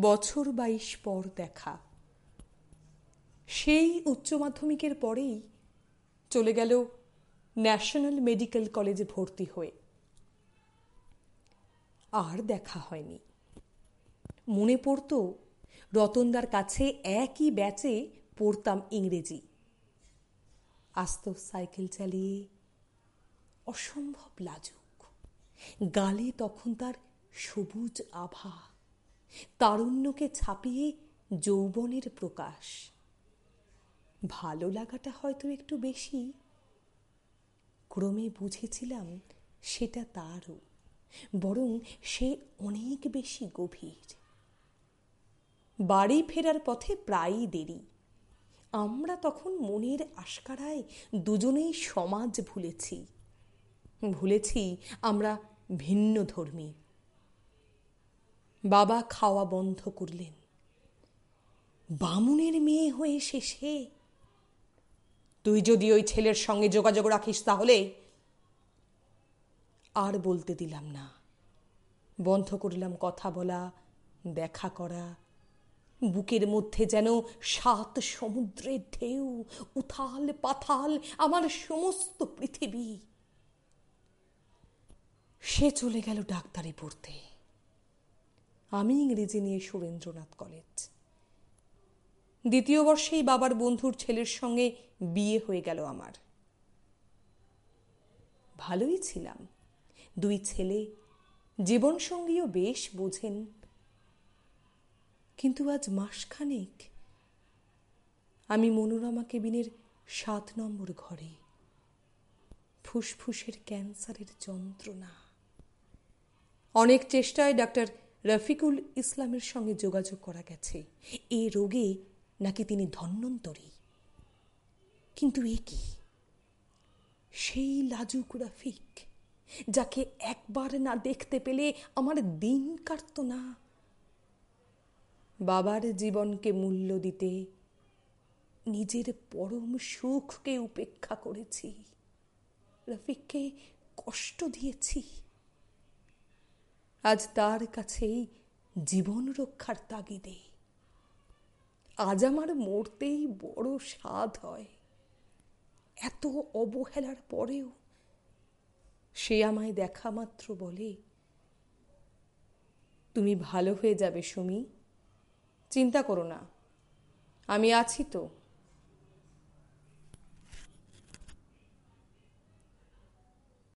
বছর বাইশ পর দেখা। সেই উচ্চ মাধ্যমিকের পরেই চলে গেল ন্যাশনাল মেডিকেল কলেজে ভর্তি হয়ে। আর দেখা হয়নি। মনে পড়ত, রতনদার কাছে একই ব্যাচে পড়তাম ইংরেজি। আস্ত সাইকেল চালিয়ে অসম্ভব লাজুক। গালে তখন তার সবুজ আভা। তারুণ্যকে ছাপিয়ে যৌবনের প্রকাশ। ভালো লাগাটা হয়তো একটু বেশি। ক্রমে বুঝেছিলাম সেটা তারও, বরং সে অনেক বেশি গভীর। বাড়ি ফেরার পথে প্রায়ই দেরি। আমরা তখন মনের আশকারায় দুজনেই সমাজ ভুলেছি। ভুলেছি আমরা ভিন্ন ধর্মী বাবা খাওয়া বন্ধ করলেন। বামুনের মেয়ে হয়ে শেষে। তুই যদি ওই ছেলের সঙ্গে যোগাযোগ রাখিস তাহলে আর বলতে দিলাম না। বন্ধ করলাম কথা বলা, দেখা করা। বুকের মধ্যে যেন সাত সমুদ্রের ঢেউ, উথাল পাথাল আমার সমস্ত পৃথিবী। সে চলে গেল ডাক্তারি পড়তে। আমি ইংরেজি নিয়ে সুরেন্দ্রনাথ কলেজ। দ্বিতীয় বর্ষেই বাবার বন্ধুর ছেলের সঙ্গে বিয়ে হয়ে গেল আমার। ভালোই ছিলাম। দুই ছেলে জীবনসঙ্গীও বেশ বোঝেন। কিন্তু আজ মাসখানেক আমি মনোরমা কেবিনের সাত নম্বর ঘরে। ফুসফুসের ক্যান্সারের যন্ত্রণা। অনেক চেষ্টায় ডাক্তার রফিকুল ইসলামের সঙ্গে যোগাযোগ করা গেছে। এ রোগে নাকি তিনি ধন্যন্তরী কিন্তু এ কি? সেই লাজুক রফিক, যাকে একবার না দেখতে পেলে আমার দিন কাটত না। বাবার জীবনকে মূল্য দিতে নিজের পরম সুখকে উপেক্ষা করেছি। রফিককে কষ্ট দিয়েছি। আজ তার কাছেই জীবন রক্ষার তাগিদে। আজ আমার মরতেই বড় স্বাদ হয়। এত অবহেলার পরেও সে আমায় দেখা মাত্র বলে, তুমি ভালো হয়ে যাবে সুমি। চিন্তা করো না। আমি আছি তো।